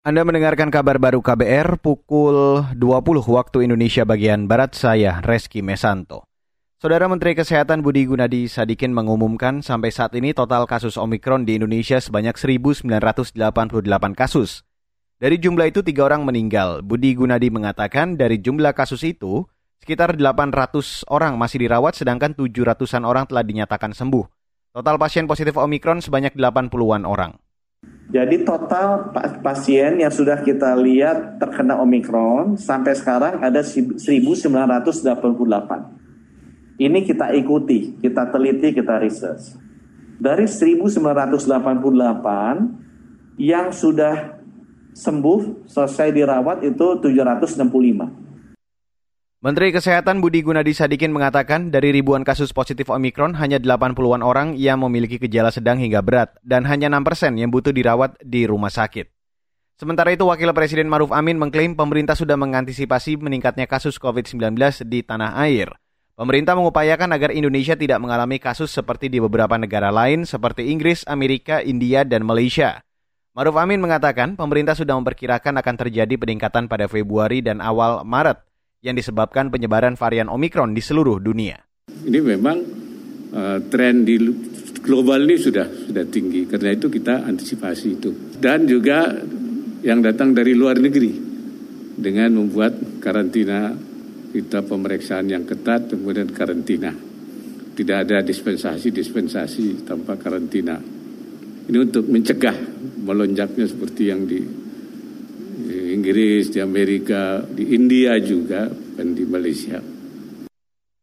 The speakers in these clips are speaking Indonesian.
Anda mendengarkan kabar baru KBR pukul 20 waktu Indonesia bagian Barat saya, Reski Mesanto. Saudara Menteri Kesehatan Budi Gunadi Sadikin mengumumkan sampai saat ini total kasus Omikron di Indonesia sebanyak 1.988 kasus. Dari jumlah itu tiga orang meninggal. Budi Gunadi mengatakan dari jumlah kasus itu, sekitar 800 orang masih dirawat sedangkan 700-an orang telah dinyatakan sembuh. Total pasien positif Omikron sebanyak 80-an orang. Jadi total pasien yang sudah kita lihat terkena Omikron sampai sekarang ada 1988. Ini kita ikuti, kita teliti, kita research. Dari 1988 yang sudah sembuh selesai dirawat itu 765. Menteri Kesehatan Budi Gunadi Sadikin mengatakan dari ribuan kasus positif Omikron hanya 80-an orang yang memiliki gejala sedang hingga berat dan hanya 6 persen yang butuh dirawat di rumah sakit. Sementara itu Wakil Presiden Maruf Amin mengklaim pemerintah sudah mengantisipasi meningkatnya kasus COVID-19 di tanah air. Pemerintah mengupayakan agar Indonesia tidak mengalami kasus seperti di beberapa negara lain seperti Inggris, Amerika, India, dan Malaysia. Maruf Amin mengatakan pemerintah sudah memperkirakan akan terjadi peningkatan pada Februari dan awal Maret yang disebabkan penyebaran varian Omikron di seluruh dunia. Ini memang uh, tren di global ini sudah sudah tinggi, karena itu kita antisipasi itu. Dan juga yang datang dari luar negeri dengan membuat karantina kita pemeriksaan yang ketat kemudian karantina. Tidak ada dispensasi-dispensasi tanpa karantina. Ini untuk mencegah melonjaknya seperti yang di Inggris, di Amerika, di India juga, dan di Malaysia.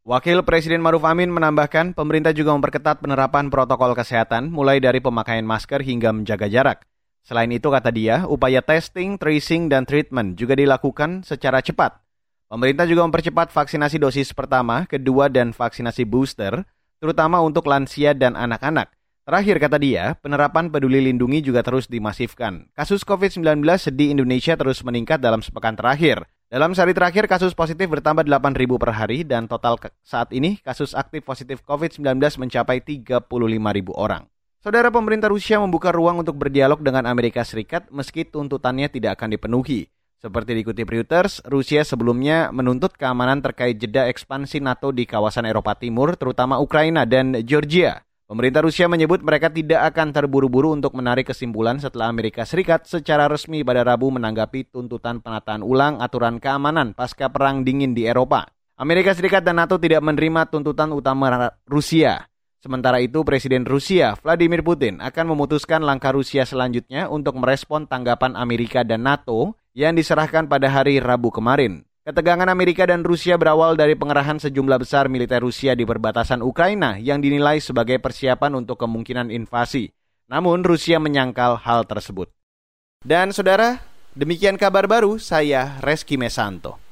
Wakil Presiden Maruf Amin menambahkan pemerintah juga memperketat penerapan protokol kesehatan mulai dari pemakaian masker hingga menjaga jarak. Selain itu kata dia, upaya testing, tracing, dan treatment juga dilakukan secara cepat. Pemerintah juga mempercepat vaksinasi dosis pertama, kedua, dan vaksinasi booster, terutama untuk lansia dan anak-anak. Terakhir kata dia, penerapan peduli lindungi juga terus dimasifkan. Kasus COVID-19 di Indonesia terus meningkat dalam sepekan terakhir. Dalam sehari terakhir, kasus positif bertambah 8.000 per hari dan total saat ini kasus aktif positif COVID-19 mencapai 35.000 orang. Saudara pemerintah Rusia membuka ruang untuk berdialog dengan Amerika Serikat meski tuntutannya tidak akan dipenuhi. Seperti dikutip Reuters, Rusia sebelumnya menuntut keamanan terkait jeda ekspansi NATO di kawasan Eropa Timur, terutama Ukraina dan Georgia. Pemerintah Rusia menyebut mereka tidak akan terburu-buru untuk menarik kesimpulan setelah Amerika Serikat secara resmi pada Rabu menanggapi tuntutan penataan ulang aturan keamanan pasca Perang Dingin di Eropa. Amerika Serikat dan NATO tidak menerima tuntutan utama Rusia. Sementara itu, Presiden Rusia Vladimir Putin akan memutuskan langkah Rusia selanjutnya untuk merespon tanggapan Amerika dan NATO yang diserahkan pada hari Rabu kemarin. Ketegangan Amerika dan Rusia berawal dari pengerahan sejumlah besar militer Rusia di perbatasan Ukraina yang dinilai sebagai persiapan untuk kemungkinan invasi. Namun Rusia menyangkal hal tersebut. Dan saudara, demikian kabar baru saya Reski Mesanto.